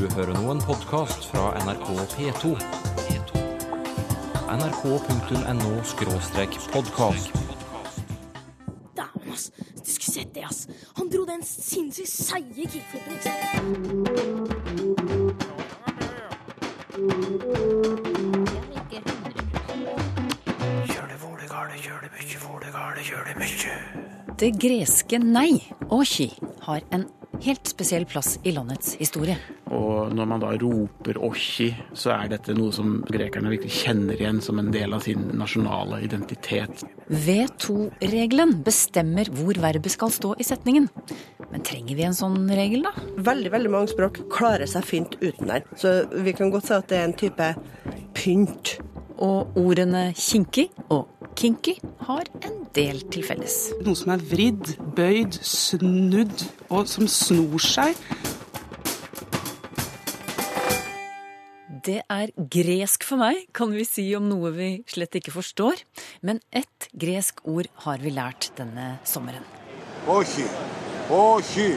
Du hører nå en podkast fra NRK P2. nrk.no-podkast. Dæven, ass. Du skulle sett det, ass. Han dro den sinnssykt seige kickflipen, ikke sant? Det greske nei, åki, har en helt spesiell plass i landets historie. Og når man da roper «ochi», så er dette noe som grekerne virkelig kjenner igjen som en del av sin nasjonale identitet. V2-regelen bestemmer hvor verbet skal stå i setningen. Men trenger vi en sånn regel, da? Veldig veldig mange språk klarer seg fint uten den. Så vi kan godt si at det er en type pynt. Og ordene kinky og kinky har en del til felles. Noe som er vridd, bøyd, snudd, og som snor seg. Det er gresk for meg, kan vi si om noe vi slett ikke forstår. Men ett gresk ord har vi lært denne sommeren. Ohi. Ohi.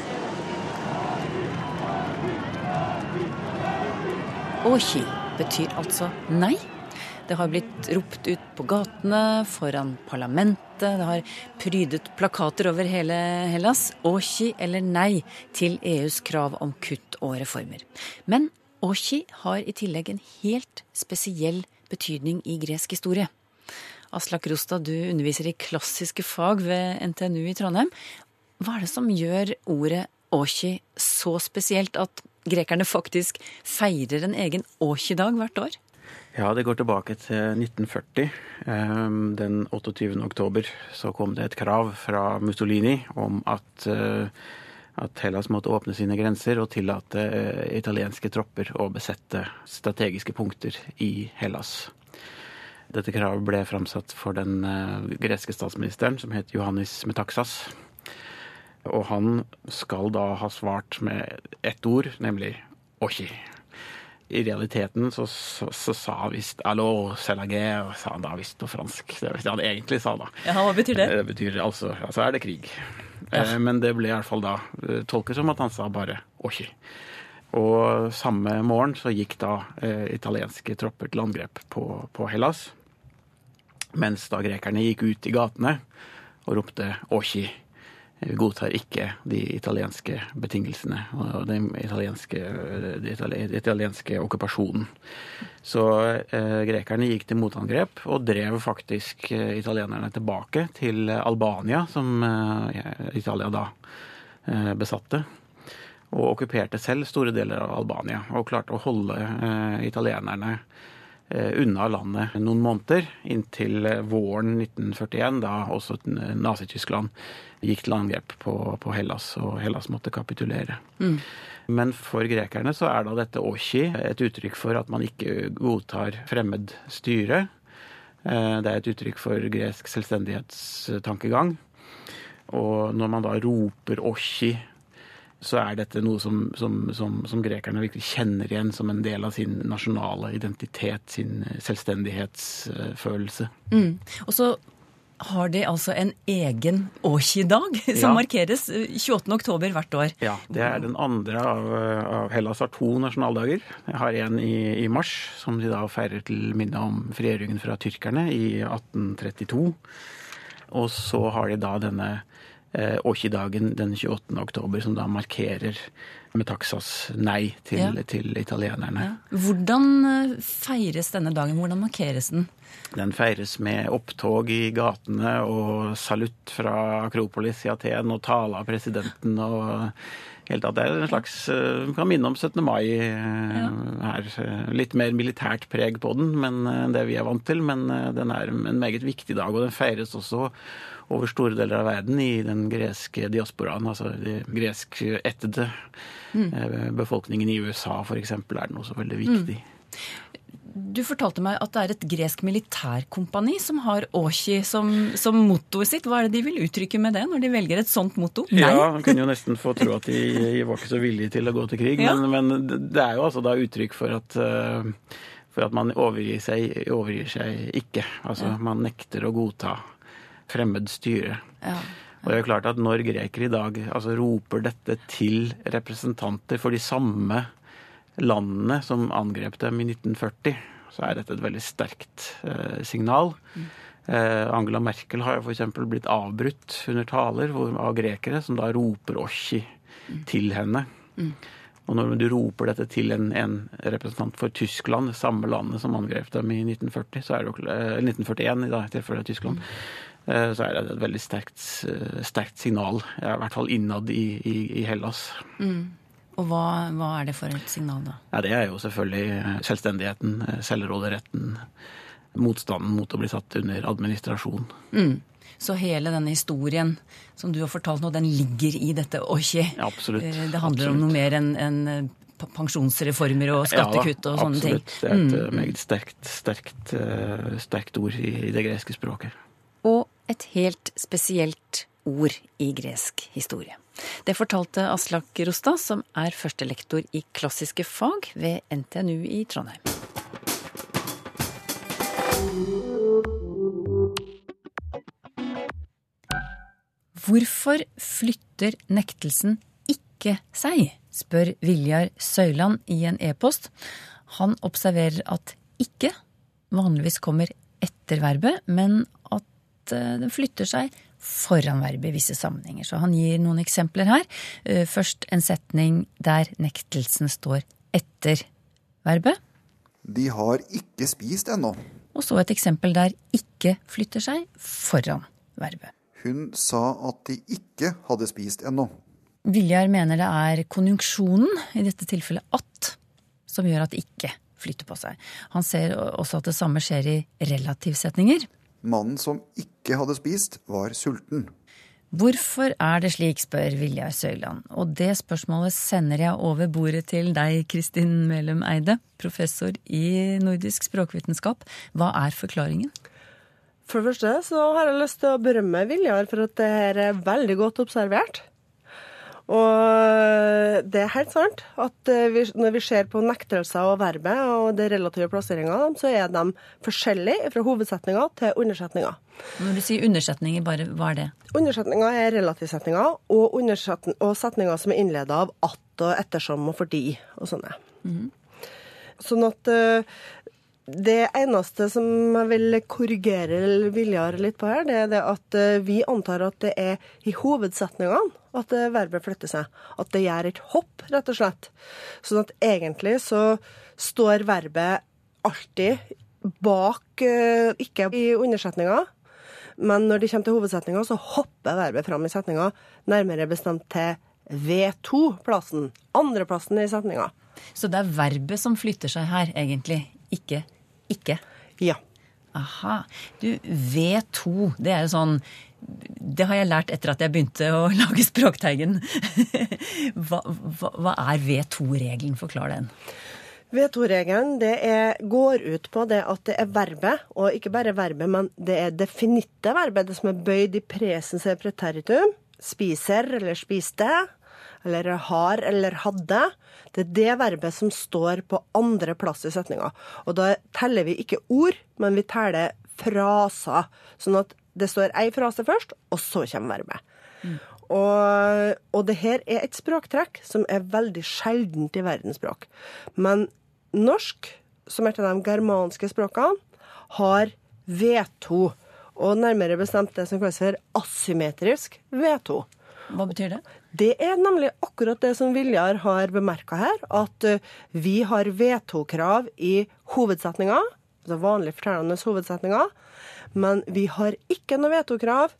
Ohi betyr altså nei. Det har blitt ropt ut på gatene, foran parlamentet, det har prydet plakater over hele Hellas. Ohi eller nei til EUs krav om kutt og reformer. Men åki har i tillegg en helt spesiell betydning i gresk historie. Aslak Rostad, du underviser i klassiske fag ved NTNU i Trondheim. Hva er det som gjør ordet åki så spesielt at grekerne faktisk feirer en egen åki-dag hvert år? Ja, det går tilbake til 1940. Ehm, Den 28. oktober så kom det et krav fra Mussolini om at, eh, at Hellas måtte åpne sine grenser og tillate eh, italienske tropper å besette strategiske punkter i Hellas. Dette kravet ble framsatt for den eh, greske statsministeren, som het Johannes Metaxas. Og han skal da ha svart med ett ord, nemlig «ochi». I realiteten så, så, så sa han visst 'allo, selagé', sa han da visst på fransk. Det han egentlig sa da. Ja, Hva betyr det? Det betyr altså altså er det krig. Eh, Men det ble i hvert fall da eh, tolket som at han sa bare 'ochi'. Og samme morgen så gikk da eh, italienske tropper til angrep på, på Hellas. Mens da grekerne gikk ut i gatene og ropte 'ochi'. Vi godtar ikke de italienske betingelsene og den italienske, den itali- italienske okkupasjonen. Så eh, grekerne gikk til motangrep og drev faktisk eh, italienerne tilbake til Albania, som eh, Italia da eh, besatte. Og okkuperte selv store deler av Albania og klarte å holde eh, italienerne unna landet noen måneder, inntil eh, våren 1941, da også eh, Nazi-Tyskland gikk til angrep på, på Hellas, og Hellas måtte kapitulere. Men for grekerne så er da dette åki et uttrykk for at man ikke godtar fremmed styre. Eh, Det er et uttrykk for gresk selvstendighetstankegang. Og når man da roper åki så er dette noe som, som, som, som grekerne virkelig kjenner igjen som en del av sin nasjonale identitet, sin selvstendighetsfølelse. Mm. Og så har de altså en egen åki-dag som Ja. markeres eh, 28. oktober hvert år. Ja, det er den andre av, av Hellas har to nasjonaldager. Jeg har en i, i mars, som de da feirer til minne om frigjøringen fra tyrkerne i 1832. Og så har de da denne eh, ikke dagen den 28. oktober, som da markerer Metaxas nei til, Ja. til italienerne. Hvordan eh, feires denne dagen? Hvordan markeres den? Den feires med opptog i gatene og salutt fra Akropolis i Aten og tale av presidenten og helt tatt. det er en slags eh, Kan minne om 17. mai ja. her. Eh, Litt mer militært preg på den men, eh, enn det vi er vant til, men eh, den er en meget viktig dag. Og den feires også over store deler av verden i den greske diasporaen, altså den greskættede eh, befolkningen i USA f.eks. er den også veldig viktig. Du fortalte meg at det er et gresk militærkompani som har åki som, som mottoet sitt. Hva er det de vil uttrykke med det, når de velger et sånt motto? Ja, man kunne jo nesten få tro at de var ikke så villige til å gå til krig. Ja. Men, men det er jo altså da uttrykk for at, eh, for at man overgir seg, overgir seg ikke. Altså man nekter å godta fremmed styre. Ja. Og det er jo klart at når grekere i dag altså, roper dette til representanter for de samme landene som angrep dem i 1940, så er dette et veldig sterkt eh, signal. Eh, Angela Merkel har f.eks. blitt avbrutt under taler av grekere, som da roper 'Oschi' til henne. Og når du roper dette til en, en representant for Tyskland, det samme landet som angrep dem i 1940, så er det eh, 1941 i da, i tilfelle Tyskland, eh, så er det et veldig sterkt, eh, sterkt signal. I hvert fall innad i, i, i Hellas. Og hva, hva er det for et signal, da? Ja, det er jo selvfølgelig eh, selvstendigheten, eh, selvråderetten, motstanden mot å bli satt under administrasjon. Så hele denne historien som du har fortalt nå, den ligger i dette Ochi. Ja, absolutt. Eh, Det handler om noe mer enn eh, pensjonsreformer og skattekutt og sånne ting. Ja, absolutt. Det er et mm. meget sterkt, sterkt, sterkt ord i, i det greske språket. Og et helt spesielt ord i gresk historie. Det fortalte Aslak Rostad, som er førstelektor i klassiske fag ved NTNU i Trondheim. Hvorfor flytter nektelsen ikke seg, spør Viljar Søyland i en e-post. Han observerer at ikke vanligvis kommer etter verbet, men at eh, den flytter seg foran verb i visse sammenhenger. Så han gir noen eksempler her. Eh, Først en setning der nektelsen står etter verbet. De har ikke spist ennå. Og så et eksempel der ikke flytter seg foran verbet. Hun sa at de ikke hadde spist ennå. Viljar mener det er konjunksjonen, i dette tilfellet at, som gjør at ikke flytter på seg. Han ser også at det samme skjer i relativsetninger. Mannen som ikke hadde spist, var sulten. Hvorfor er det slik, spør Viljar Søyland. Og det spørsmålet sender jeg over bordet til deg, Kristin Melum Eide, professor i nordisk språkvitenskap. Hva er forklaringen? For det første så har jeg lyst til å berømme Viljar for at det her er veldig godt observert. Og det er helt sant at eh, vi, når vi ser på nektelser og verbet og de relative plasseringene, så er de forskjellige fra hovedsetninger til undersetninger. Når du sier undersetninger, bare hva er det? Undersetninger er relativsetninger og, og setninger som er innleda av at og ettersom og fordi og sånne. Sånn at eh, det eneste som jeg vil korrigere Viljar litt på her, det er det at eh, vi antar at det er i hovedsetningene at eh, verbet flytter seg. At det gjør et hopp, rett og slett. Sånn at egentlig så står verbet alltid bak, eh, ikke i undersetninga. Men når det kommer til hovedsetninga, så hopper verbet fram i setninga, nærmere bestemt til V2-plassen. Andreplassen i setninga. Så det er verbet som flytter seg her, egentlig, ikke ikke. Ja. Aha. Du, V2, det er jo sånn Det har jeg lært etter at jeg begynte å lage Språkteigen. hva, hva, hva er V2-regelen? Forklar den. V2-regelen det er, går ut på det at det er verbet, og ikke bare verbet, men det er definitte verbet, det som er bøyd i presense preteritum. Spiser eller spiste, eller har eller hadde. Det er det verbet som står på andre plass i setninga. Og da teller vi ikke ord, men vi teller fraser. Sånn at det står ei frase først, og så kommer verbet. Og, og det her er et språktrekk som er veldig sjeldent i verdensspråk. Men norsk, som er et av de germanske språkene, har V2. Og nærmere bestemt det som kalles for asymmetrisk V2. Hva betyr det? Det er nemlig akkurat det som Viljar har bemerka her, at eh, vi har V2-krav i hovedsetninga, altså vanlig fortellende hovedsetninga, men vi har ikke noe V2-krav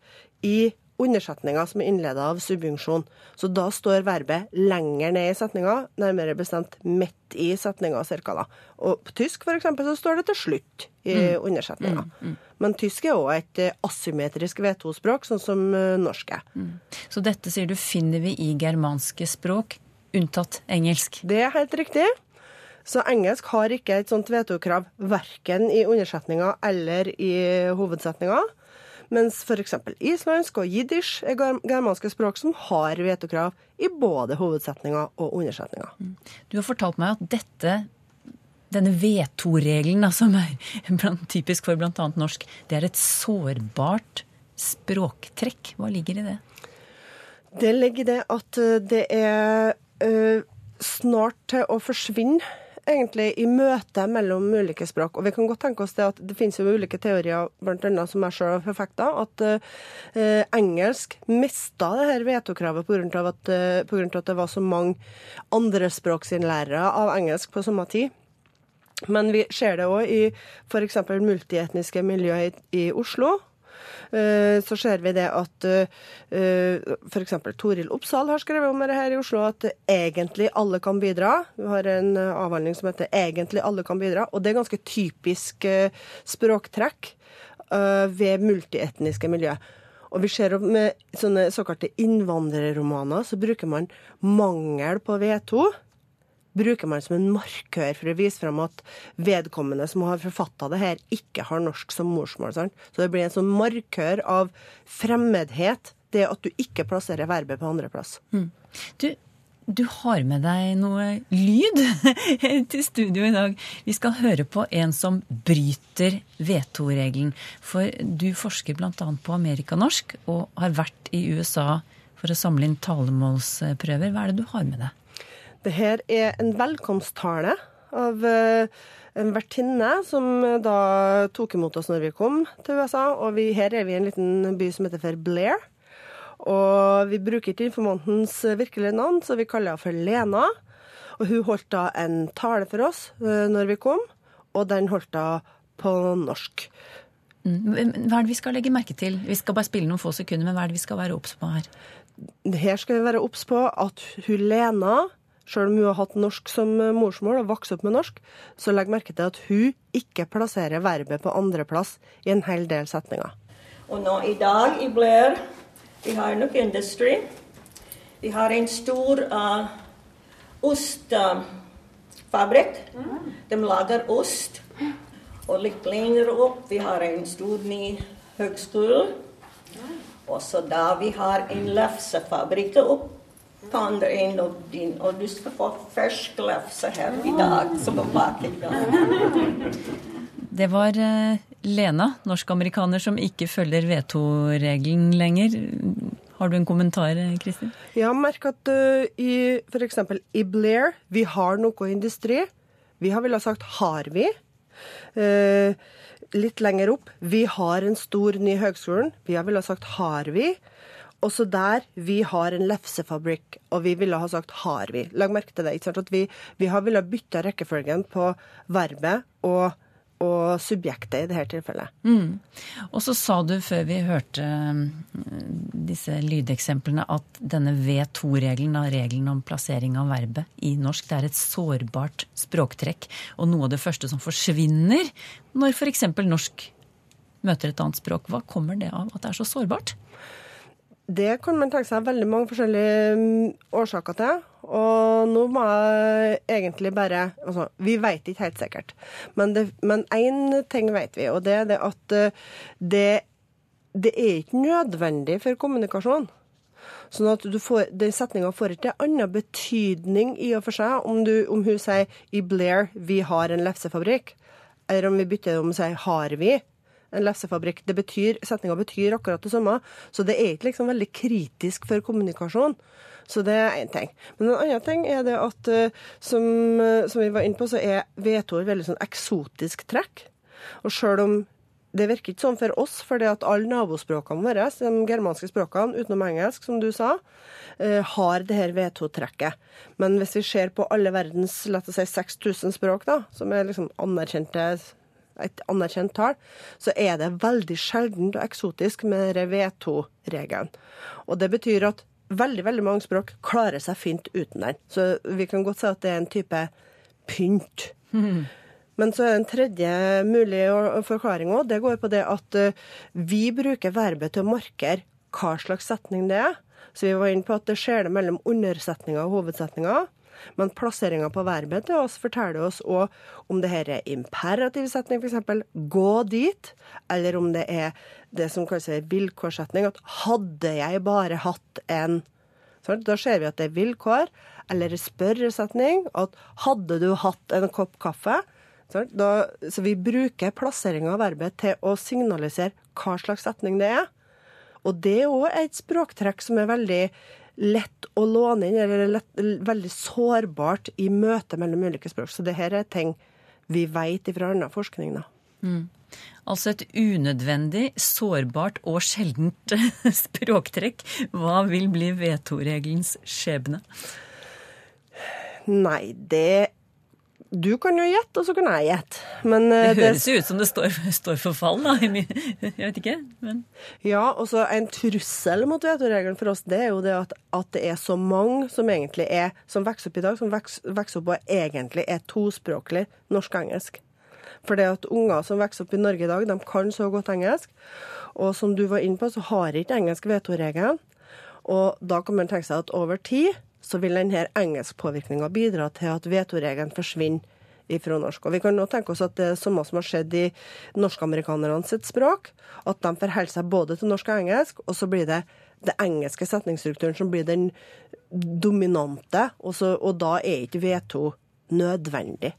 i undersetninga som er innleda av subjunksjon. Så da står verbet lenger ned i setninga, nærmere bestemt midt i setninga cirka da. Og på tysk eksempel så står det til slutt i undersetninga. Men tysk er òg et eh, asymmetrisk V2-språk, sånn som eh, norsk er. Så dette sier du finner vi i germanske språk, unntatt engelsk. Det er helt riktig. Så engelsk har ikke et sånt veto-krav verken i undersetninga eller i hovedsetninga. Mens f.eks. islandsk og jiddisch er germanske språk som har vetokrav i både hovedsetninga og undersetninga. Du har fortalt meg at dette, denne V2-regelen, som er typisk for bl.a. norsk, det er et sårbart språktrekk. Hva ligger i det? Det ligger i det at eh, det er eh, snart til å forsvinne egentlig i møtet mellom ulike språk. Og vi kan godt tenke oss det at det finnes jo ulike teorier, annet som jeg sjøl har forfekta, at uh, engelsk mista det her vetokravet pga. At, uh, på grunn av at det var så mange andrespråksinnlærere av engelsk på samme tid. Men vi ser det òg i f.eks. multietniske miljøer i, Oslo. Eh, så ser vi det at eh, f.eks. Toril Oppsal har skrevet om det her i Oslo, at egentlig alle kan bidra. Vi har en eh, avhandling som heter 'Egentlig alle kan bidra', og det er ganske typisk språktrekk ved multietniske miljø. Og vi ser med sånne såkalte innvandrerromaner, så bruker man mangel på V2 bruker man som en markør for å vise frem at vedkommende som har forfatta det her, ikke har norsk som morsmål. Sant? Så det blir en sånn markør av fremmedhet, det at du ikke plasserer verbet på andreplass. Mm. Du, du har med deg noe lyd til studio i dag. Vi skal høre på en som bryter V2-regelen. For du forsker bl.a. på amerikanorsk og har vært i USA for å samle inn talemålsprøver. Hva er det du har med deg? Det her er en velkomsttale av eh, en vertinne som eh, da tok imot oss når vi kom til USA. Og vi, her er vi i en liten by som heter for Blair. Og vi bruker ikke informantens virkelige navn, så vi kaller henne for Lena. Og hun holdt da en tale for oss når vi kom, og den holdt da på norsk. Mm. Hva er det vi skal legge merke til? Vi skal bare spille noen få sekunder, men hva er det vi skal være obs på her? Her skal vi være obs på at hun Lena Sjøl om hun har hatt norsk som eh, morsmål og vokst opp med norsk, så legg merke til at hun ikke plasserer verbet på andreplass i en hel del setninger. Og nå i dag i Blair, vi har nok industri. Vi har en stor uh, ostfabrikk. Uh, De lager ost. Og litt lenger opp vi har en stor ny høgskole. Og så da vi har en lefsefabrikk opp ta en av din, og du skal få fersk lefse her i dag som er baket. Det var eh, Lena, norsk-amerikaner, som ikke følger V2-regelen lenger. Har du en kommentar, Kristin? Ja, merk at uh, i f.eks. i Blair, vi har noe industri. Vi har vel sagt 'har vi'. Uh, litt lenger opp, vi har en stor ny høgskolen. Vi har vel sagt 'har vi'. Også der vi har en lefsefabrikk, og vi ville ha sagt 'har vi'. Lag merke til det. ikke sant? At vi, vi har ville bytte rekkefølgen på verbet og, og subjektet i dette tilfellet. Mm. Og så sa du før vi hørte mm, disse lydeksemplene at denne V2-regelen, regelen om plassering av verbet i norsk, det er et sårbart språktrekk. Og noe av det første som forsvinner når f.eks. norsk møter et annet språk. Hva kommer det av at det er så sårbart? Det kan man tenke seg veldig mange forskjellige mm, årsaker til. Og nå må jeg egentlig bare altså, Vi vet ikke helt sikkert. Men én ting vet vi, og det er det at eh, det, det er ikke nødvendig for kommunikasjon. Sånn at får, den setninga får ikke annen betydning i og for seg om, du, om hun sier i Blair 'vi har en lefsefabrikk', eller om vi bytter om og sier 'har vi' en lefsefabrikk. Det betyr, Setninga betyr akkurat det samme, så det er ikke liksom veldig kritisk for kommunikasjon. Så det er én ting. Men en annen ting er det at, eh, som, eh, som vi var inne på, så er V2 et veldig sånn eksotisk trekk. Og sjøl om det virker ikke sånn for oss, for det at alle nabospråkene våre, de germanske språkene utenom engelsk, som du sa, eh, har det her V2-trekket. Men hvis vi ser på alle verdens la oss si 6000 språk, da, som er liksom anerkjente et anerkjent tall, så er det veldig sjeldent og eksotisk med V2-regelen. Og det betyr at veldig veldig mange språk klarer seg fint uten den. Så vi kan godt si at det er en type pynt. Mm. Men så er en tredje mulig forklaring òg. Det går på det at eh, vi bruker verbet til å markere hva slags setning det er. Så vi var inne på at det skjer mellom undersetninger og hovedsetninger. Men plasseringa på verbet til oss forteller oss òg om det her er imperativ setning, f.eks. gå dit, eller om det er det som kalles vilkårssetning, at hadde jeg bare hatt en Da ser vi at det er vilkår, eller spørresetning, at hadde du hatt en kopp kaffe? Da, så vi bruker plasseringa av verbet til å signalisere hva slags setning det er. Og det er òg et språktrekk som er veldig lett å låne inn, eller lett, veldig sårbart i møte mellom ulike språk. Så det her er ting vi vet fra annen forskning. da. Mm. Altså et unødvendig, sårbart og sjeldent språktrekk. Hva vil bli vetoregelens skjebne? Nei, det Du kan jo gjette, og så kan jeg gjette. Men Det eh, høres jo ut som det står, står for fall, da. Jeg vet ikke. Men Ja, og så en trussel mot vetoregelen for oss, det er jo det at, at det er så mange som egentlig er, som vokser opp i dag, som vokser, opp og egentlig er tospråklig norsk-engelsk. For det at unger som vokser opp i Norge i dag, de kan så godt engelsk. Og som du var inne på, så har ikke engelsk vetoregelen. Og da kan man tenke seg at over tid så vil denne engelskpåvirkninga bidra til at vetoregelen forsvinner ifra norsk. Og vi kan nå tenke oss at det er samme som har skjedd i norskamerikanernes sitt språk, at de forholder seg både til norsk og engelsk, og så blir det det engelske setningsstrukturen som blir den dominante, og, så, og da er ikke V2 nødvendig.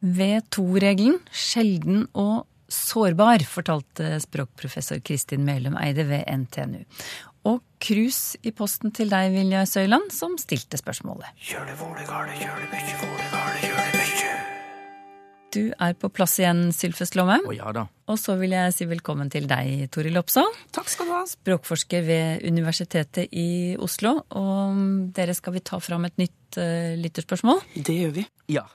V2-regelen, sjelden og sårbar, fortalte språkprofessor Kristin Melum Eide ved NTNU. Og krus i posten til deg, Vilja Søyland, som stilte spørsmålet. Du er på plass igjen, Sylfest Lomme. Å ja da. Og så vil jeg si velkommen til deg, Toril Oppsal. Takk skal du ha. Språkforsker ved Universitetet i Oslo. Og dere skal vi ta fram et nytt uh, lytterspørsmål. Det gjør vi. Ja.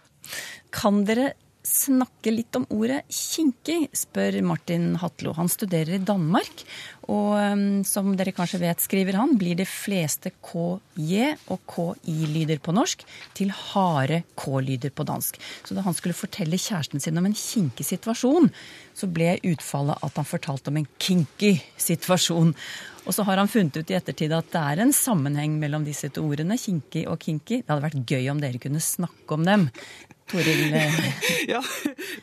Kan dere snakke litt om ordet kinkig, spør Martin Hatlo. Han studerer i Danmark, og um, som dere kanskje vet, skriver han, blir de fleste KJ og KI-lyder på norsk til harde K-lyder på dansk. Så da han skulle fortelle kjæresten sin om en kinkig situasjon, så ble utfallet at han fortalte om en kinky situasjon. Og så har han funnet ut i ettertid at det er en sammenheng mellom disse to ordene, kinky og kinky. Det hadde vært gøy om dere kunne snakke om dem. Toril eh, Ja,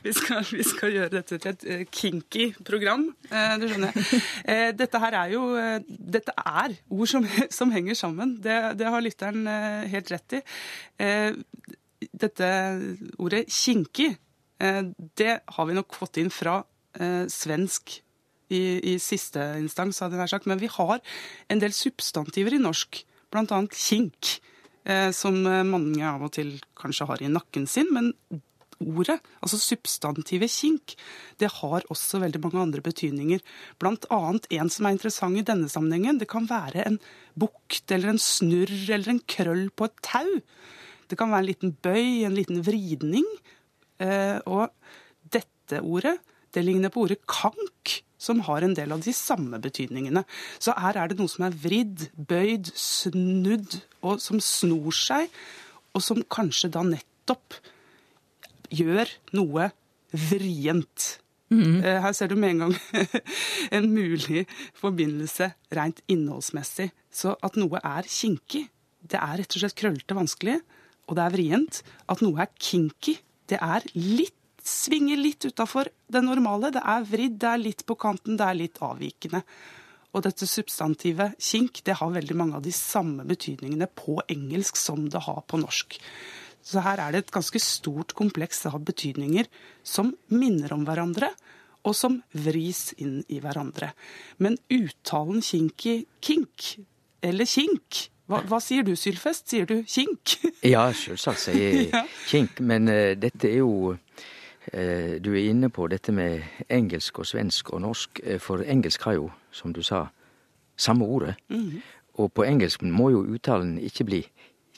vi skal, vi skal gjøre dette til et eh, kinky program. Det Du skjønner. jeg. Dette her er jo eh, Dette er ord som, som henger sammen. Det, det har lytteren eh, helt rett i. Eh, Dette ordet kinky, eh, det har vi nok fått inn fra eh, svensk i, i siste instans, hadde jeg nær sagt. Men vi har en del substantiver i norsk, bl.a. kink eh, som eh, mange av og til kanskje har i nakken sin. Men ordet, altså substantivet kink, det har også veldig mange andre betydninger. Blant annet en som er interessant i denne sammenhengen. Det kan være en bukt eller en snurr eller en krøll på et tau. Det kan være en liten bøy, en liten vridning. Eh, og dette ordet, det ligner på ordet kank, som har en del av de samme betydningene. Så her er det noe som er vridd, bøyd, snudd, og som snor seg, og som kanskje da nettopp gjør noe vrient. Mm. Her ser du med en gang en mulig forbindelse rent innholdsmessig. Så at noe er kinkig, det er rett og slett krøllete vanskelig, og det er vrient. At noe er kinky, det er litt svinger litt utafor det normale. Det er vridd, det er litt på kanten, det er litt avvikende. Og dette substantivet kink det har veldig mange av de samme betydningene på engelsk som det har på norsk. Så her er det et ganske stort kompleks av betydninger som minner om hverandre, og som vris inn i hverandre. Men uttalen kinky kink, eller kink, hva, hva sier du, Sylfest? Sier du kink? Ja, selvsagt sier jeg kink, men uh, dette er jo Du er inne på dette med engelsk og svensk og norsk, eh, for engelsk har jo, som du sa, samme ordet. Og på engelsk må jo uttalen ikke bli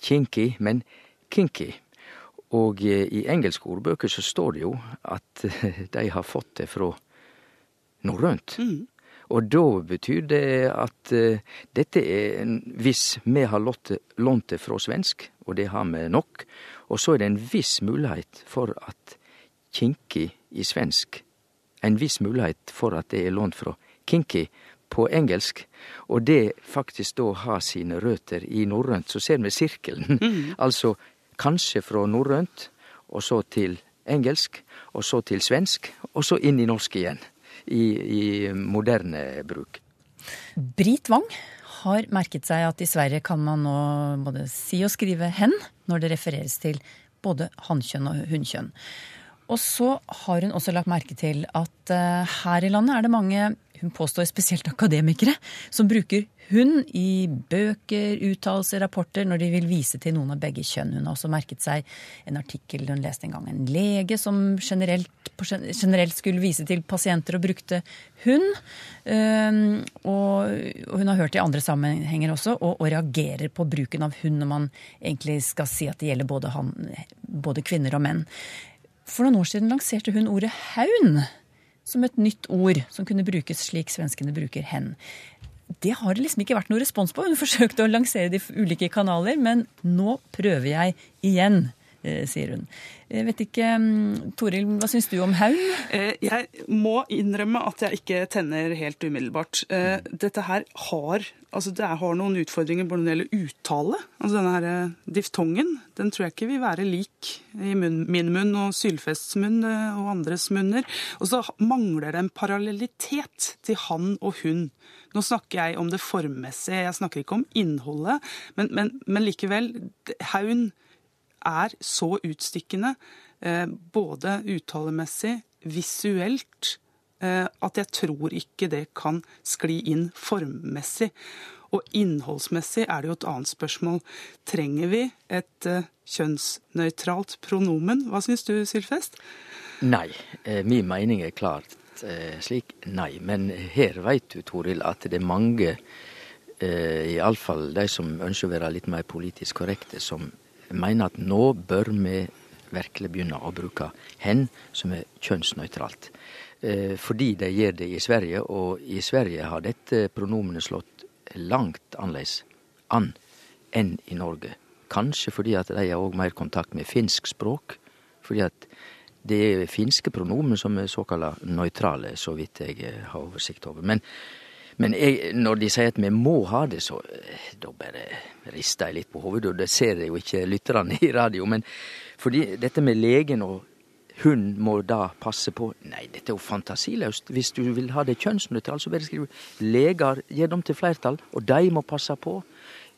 kinky, men kinky. Og eh, i engelske ordbøker så står det jo at eh, de har fått det fra norrønt. Og da betyr det at eh, dette er Hvis vi har lånt det fra svensk, og det har vi nok, og så er det en viss mulighet for at kinky i svensk En viss mulighet for at det er lånt fra kinky på engelsk, og det faktisk da har sine røtter i norrønt. Så ser vi sirkelen. altså kanskje fra norrønt, og så til engelsk, og så til svensk, og så inn i norsk igjen. I, i moderne bruk. Brit Wang har merket seg at i Sverige kan man nå både si og skrive hen når det refereres til både hannkjønn og hunnkjønn. Og så har hun også lagt merke til at eh, her i landet er det mange hun påstår spesielt akademikere, som bruker hun i bøker, uttalelser, rapporter når de vil vise til noen av begge kjønn. Hun har også merket seg en artikkel hun leste en gang. En lege som generelt, generelt skulle vise til pasienter og brukte hun. Og hun har hørt i andre sammenhenger også, og, og reagerer på bruken av hun når man egentlig skal si at det gjelder både, han, både kvinner og menn. For noen år siden lanserte hun ordet haun som et nytt ord som kunne brukes slik svenskene bruker hen. Det har det liksom ikke vært noe respons på. Hun forsøkte å lansere det i ulike kanaler, men nå prøver jeg igjen. Eh, sier hun. Jeg vet ikke, mm, Toril, hva syns du om haun? Eh, jeg må innrømme at jeg ikke tenner helt umiddelbart. Eh, dette her har altså det har noen utfordringer både når det gjelder uttale. Altså denne her diftongen den tror jeg ikke vil være lik i munn, min munn og Sylfests munn og andres munner. Og så mangler det en parallellitet til han og hun. Nå snakker jeg om det formmessige, jeg snakker ikke om innholdet. Men, men, men likevel, haun er så utstikkende, eh, både uttalemessig, visuelt, eh, at jeg tror ikke det kan skli inn formmessig. Og innholdsmessig er det jo et annet spørsmål. Trenger vi et eh, kjønnsnøytralt pronomen? Hva syns du, Sylfest? Nei. Min mening er klart slik nei. Men her veit du, Toril, at det er mange, iallfall de som ønsker å være litt mer politisk korrekte, som mener at nå bør vi virkelig begynne å bruke hen, som er kjønnsnøytralt. Eh, fordi de gjør det i Sverige, og i Sverige har dette pronomenet slått langt annerledes an enn i Norge. Kanskje fordi at de har òg mer kontakt med finsk språk. Fordi at det er finske pronomen som er såkalla nøytrale, så vidt jeg har oversikt over. Men men jeg, når de sier at vi må ha det, så eh, da bare rister jeg litt på hodet. Og det ser jeg jo ikke lytterne i radio. Men fordi dette med legen og hun må da passe på Nei, dette er jo fantasiløst. Hvis du vil ha det kjønnsnøytralt, så bare skriv leger, gjør dem til flertall, og de må passe på.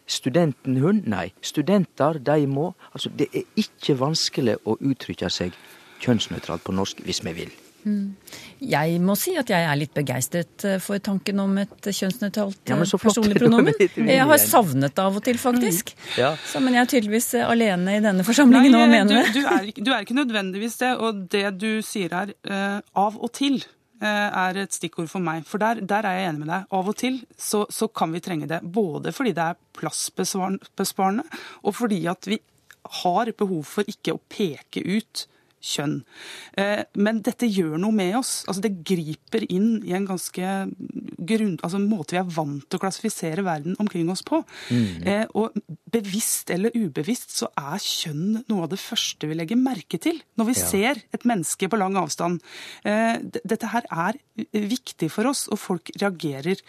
Studenten hun? Nei. Studenter, de må. Altså, det er ikke vanskelig å uttrykke seg kjønnsnøytralt på norsk hvis vi vil. Mm. Jeg må si at jeg er litt begeistret eh, for tanken om et kjønnsnøytralt ja, personlig pronomen. Jeg har savnet det av og til, faktisk. Mm. Ja. Så, men jeg er tydeligvis eh, alene i denne forsamlingen Nei, om å mene det. Du, du, du, er ikke nødvendigvis det. Og det du sier her, uh, av og til, uh, er et stikkord for meg. For der, der, er jeg enig med deg. Av og til så, så kan vi trenge det. Både fordi det er plassbesparende, og fordi at vi har behov for ikke å peke ut kjønn. Eh, men dette gjør noe med oss. Altså, det griper inn i en ganske grunn, altså, måte vi er vant til å klassifisere verden omkring oss på. Mm. Eh, og bevisst eller ubevisst så er kjønn noe av det første vi legger merke til når vi ja. ser et menneske på lang avstand. Eh, dette her er viktig for oss, og folk reagerer.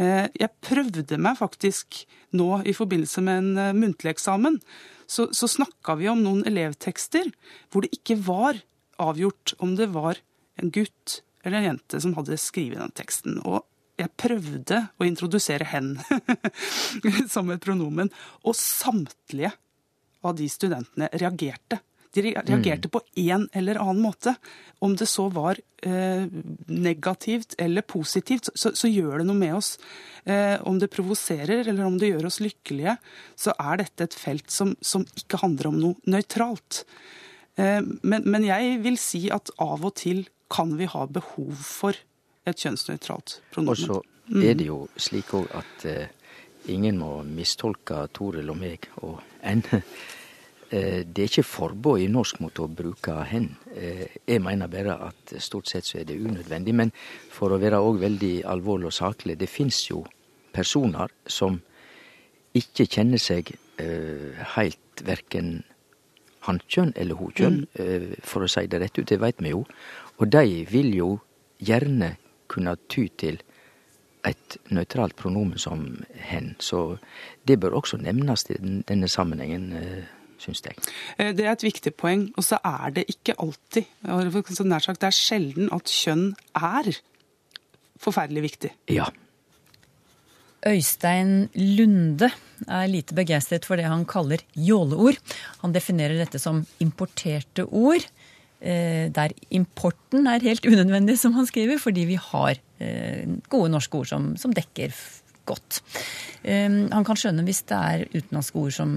Jeg prøvde meg faktisk nå i forbindelse med en muntlig eksamen så, så snakka vi om noen elevtekster hvor det ikke var avgjort om det var en gutt eller en jente som hadde skrevet den teksten. Og jeg prøvde å introdusere 'hen' som et pronomen, og samtlige av de studentene reagerte. De reagerte mm. på en eller annen måte. Om det så var eh, negativt eller positivt, så, så, gjør det noe med oss. Eh, om det provoserer eller om det gjør oss lykkelige, så er dette et felt som, som ikke handler om noe nøytralt. Eh, men, men, jeg vil si at av og til kan vi ha behov for et kjønnsnøytralt pronomen. Og så mm. er det jo slik òg at eh, ingen må mistolke Toril og meg og Eh, det er ikke forbud i norsk mot å bruke hen. Eh, jeg mener bare at stort sett så er det unødvendig. Men for å være òg veldig alvorlig og saklig, det fins jo personer som ikke kjenner seg uh, helt verken hankjønn eller hokjønn, mm. for å si det rett ut. Det veit vi jo. Og de vil jo gjerne kunne ty til et nøytralt pronomen som hen. Så det bør også nevnes i denne sammenhengen. Syns jeg. Eh, det er et viktig poeng. Og så er det ikke alltid, nær sagt, det er sjelden at kjønn er forferdelig viktig. Ja. Øystein Lunde er lite begeistret for det han kaller jåleord. Han definerer dette som importerte ord. eh, der importen er helt unødvendig, som han skriver, fordi vi har eh, gode norske ord som, som dekker godt. Um, han kan skjønne hvis det er utenlandske ord som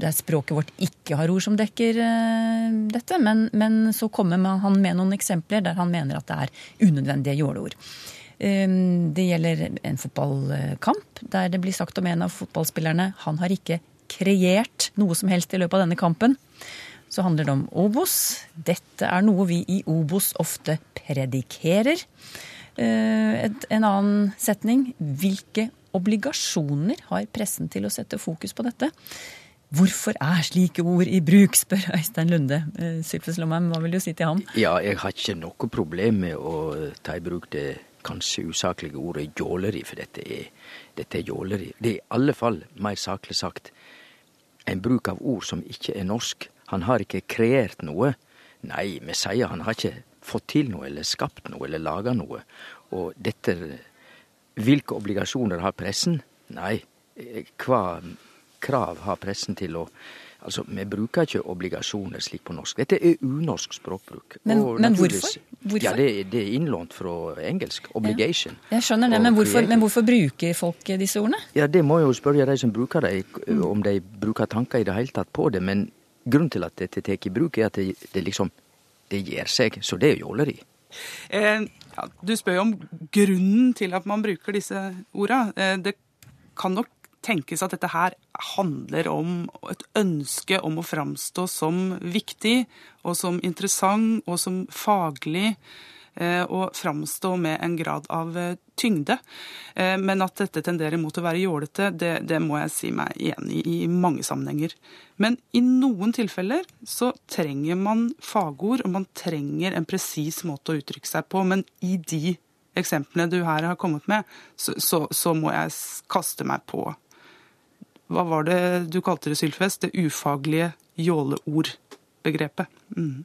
det er språket vårt ikke har ord som dekker uh, dette, men, men, så kommer han med noen eksempler der han mener at det er unødvendige jåleord. Um, det gjelder en fotballkamp der det blir sagt om en av fotballspillerne han har ikke kreert noe som helst i løpet av denne kampen. Så handler det om Obos. Dette er noe vi i Obos ofte predikerer. Eh, en annen setning. Hvilke obligasjoner har pressen til å sette fokus på dette? Hvorfor er slike ord i bruk, spør Øystein Lunde. Eh, Sylfes Lomheim, hva vil du si til ham? Ja, jeg har ikke noe problem med å ta i bruk det kanskje usaklige ordet jåleri, for dette er, dette er jåleri. Det er i alle fall, mer saklig sagt, en bruk av ord som ikke er norsk. Han har ikke kreert noe. Nei, vi sier han har ikke fått til noe, eller skapt noe, eller laga noe. Og dette Hvilke obligasjoner har pressen? Nei, hva krav har pressen til å Altså, Vi bruker ikke obligasjoner slik på norsk. Dette er unorsk språkbruk. Men, men hvorfor? hvorfor? Ja, det, det, er innlånt fra engelsk. Obligation. Ja, jeg skjønner det, men hvorfor, men hvorfor, bruker folk disse ordene? Ja, Det må jo spørre de som bruker dem, om de bruker tanker i det hele tatt på det. Men grunnen til at dette tar i bruk, er at det, det liksom det gir seg. Så det er jåleri. Eh, ja, du spør jo om grunnen til at man bruker disse orda. Eh, det kan nok tenkes at dette her handler om et ønske om å framstå som viktig og som interessant og som faglig og framstå med en grad av eh, tyngde. Eh, men at dette tenderer mot å være jålete, det, det må jeg si meg enig i i mange sammenhenger. Men i noen tilfeller så trenger man fagord, og man trenger en presis måte å uttrykke seg på. Men i de eksemplene du her har kommet med, så, så, så må jeg kaste meg på Hva var det du kalte det, Sylfest? Det ufaglige jåleordbegrepet. Mm.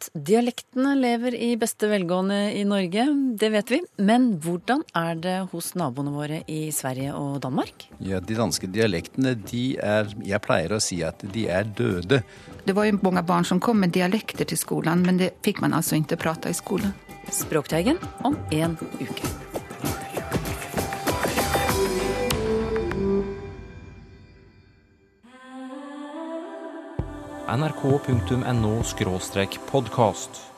At dialektene lever i beste velgående i Norge, det vet vi. Men hvordan er det hos naboene våre i Sverige og Danmark? Ja, De danske dialektene, de er Jeg pleier å si at de er døde. Det var jo mange barn som kom med dialekter til skolen, men det fikk man altså ikke prate i skolen. Språkteigen om en uke. nrk.no podkast.